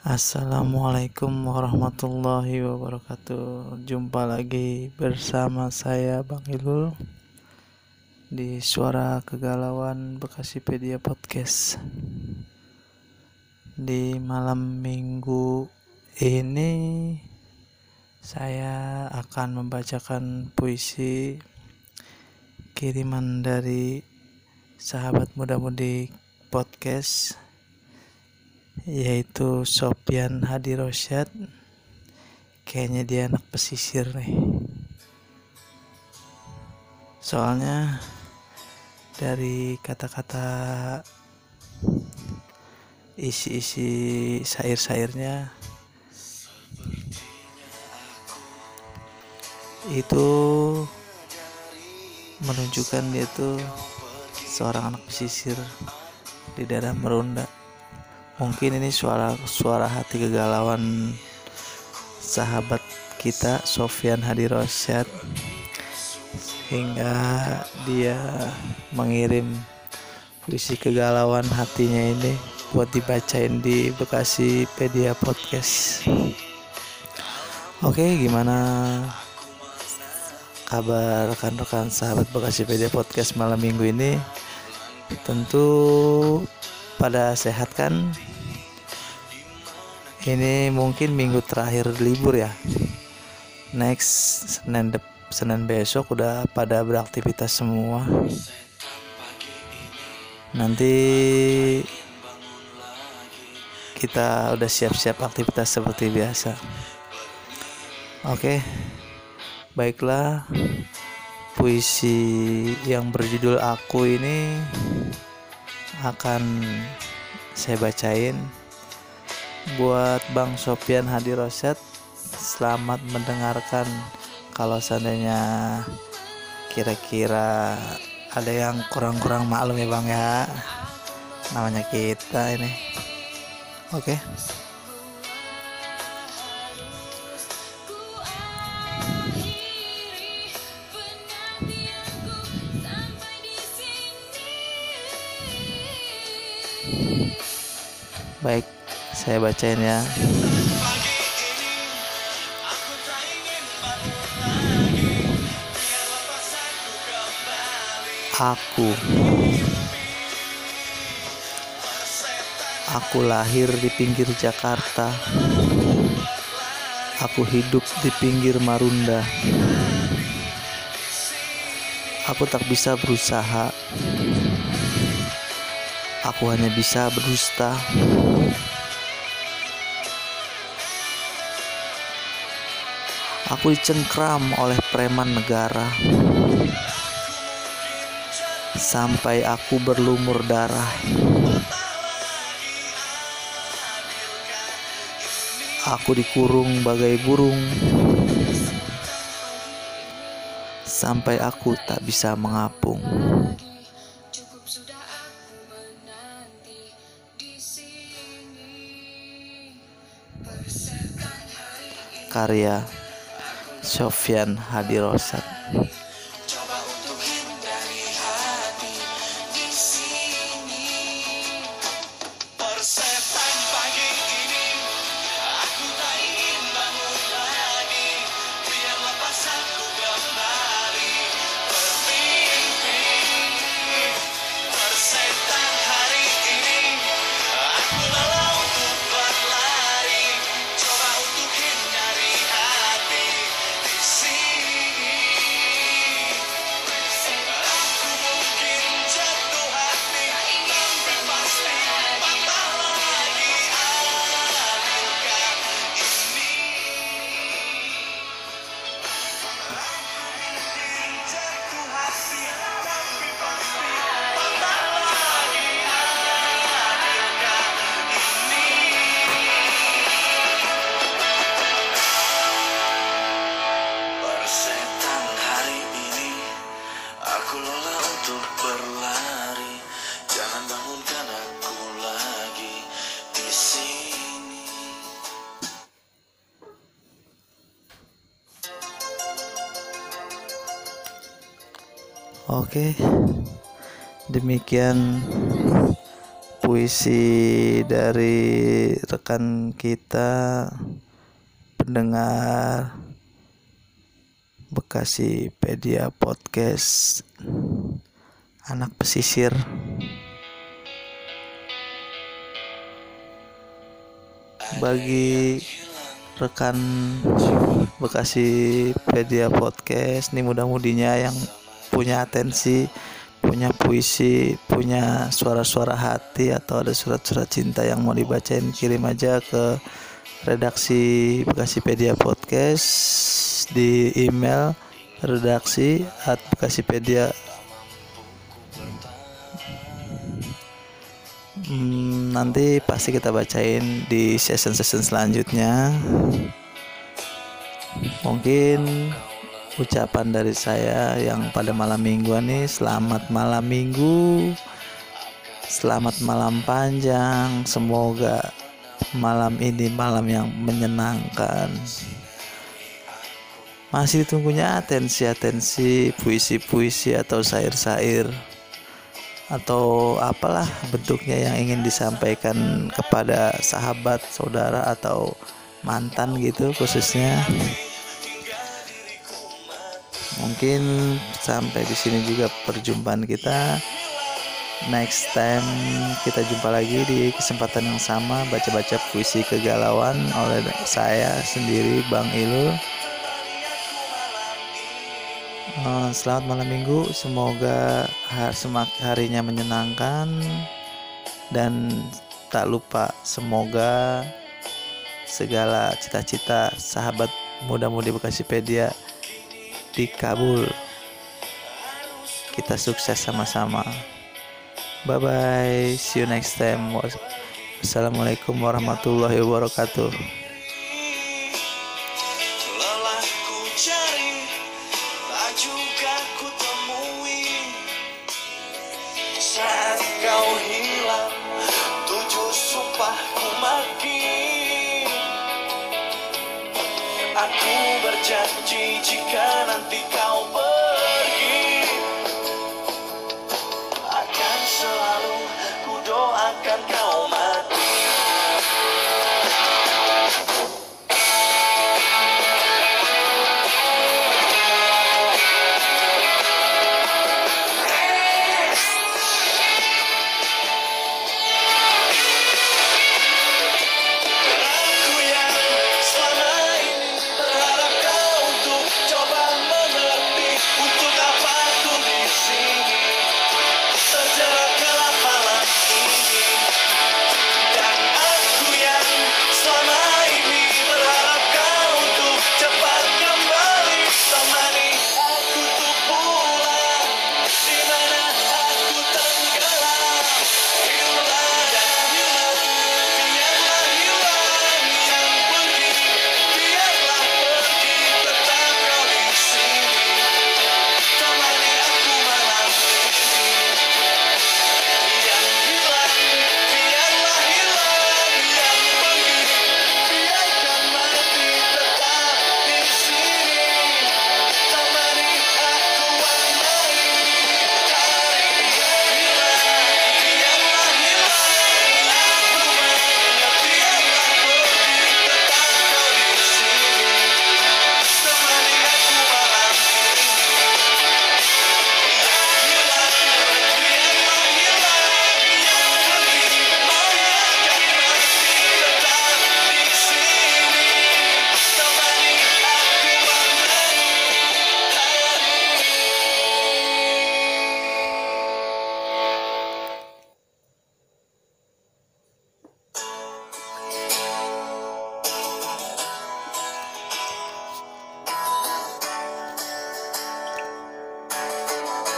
Assalamualaikum warahmatullahi wabarakatuh. Jumpa lagi bersama saya Bang Ilul Di Suara Kegalauan Bekasipedia Podcast. Di malam minggu ini Saya akan membacakan puisi Kiriman dari sahabat muda-mudi podcast yaitu Sopian Hadi Rosyad. Kayaknya dia anak pesisir nih. Soalnya dari kata-kata isi-isi sair-sairnya itu menunjukkan dia tuh seorang anak pesisir di daerah Merunda mungkin ini suara suara hati kegalauan sahabat kita Sofian Hadi Rosyad hingga dia mengirim puisi kegalauan hatinya ini buat dibacain di Bekasi Pedia Podcast. Oke, gimana kabar rekan-rekan sahabat Bekasi Pedia Podcast malam minggu ini? Tentu pada sehat kan? Ini mungkin minggu terakhir libur ya. Next Senin de Senin besok udah pada beraktivitas semua. Nanti kita udah siap-siap aktivitas seperti biasa. Oke baiklah. Puisi yang berjudul aku ini akan saya bacain. Buat Bang Sopian Hadi Roset selamat mendengarkan. Kalau seandainya kira-kira ada yang kurang-kurang maklum ya Bang ya. Namanya kita ini. Oke. okay. Baik, saya bacain ya. Aku. Aku lahir di pinggir Jakarta. Aku hidup di pinggir Marunda. Aku tak bisa berusaha. Aku hanya bisa berdusta Aku dicengkram oleh preman negara. Sampai aku berlumur darah. Aku dikurung bagai burung. Sampai aku tak bisa mengapung. Karya Sofyan Hadirosat Oke, demikian puisi dari rekan kita pendengar Bekasi Pedia Podcast anak pesisir. Bagi rekan Bekasi Pedia Podcast nih mudah-mudinya yang punya atensi punya puisi punya suara-suara hati atau ada surat-surat cinta yang mau dibacain kirim aja ke redaksi Bekasi Pedia Podcast di email redaksi at bekasipedia. Hmm, nanti pasti kita bacain di session-session selanjutnya. Mungkin ucapan dari saya yang pada malam mingguan nih selamat malam minggu. Selamat malam panjang. Semoga malam ini malam yang menyenangkan. Masih ditunggunya atensi-atensi puisi-puisi atau sair-sair. Atau apalah bentuknya yang ingin disampaikan kepada sahabat, saudara atau mantan gitu khususnya. Mungkin sampai di sini juga perjumpaan kita. Next time kita jumpa lagi di kesempatan yang sama baca-baca puisi kegalauan oleh saya sendiri Bang Ilul. Uh, selamat malam minggu, semoga semak harinya menyenangkan dan tak lupa semoga segala cita-cita sahabat muda-mudi Bekasipedia dikabul. Kita sukses sama-sama. Bye bye, see you next time. Wassalamualaikum warahmatullahi wabarakatuh. Aku berjanji jika nanti kau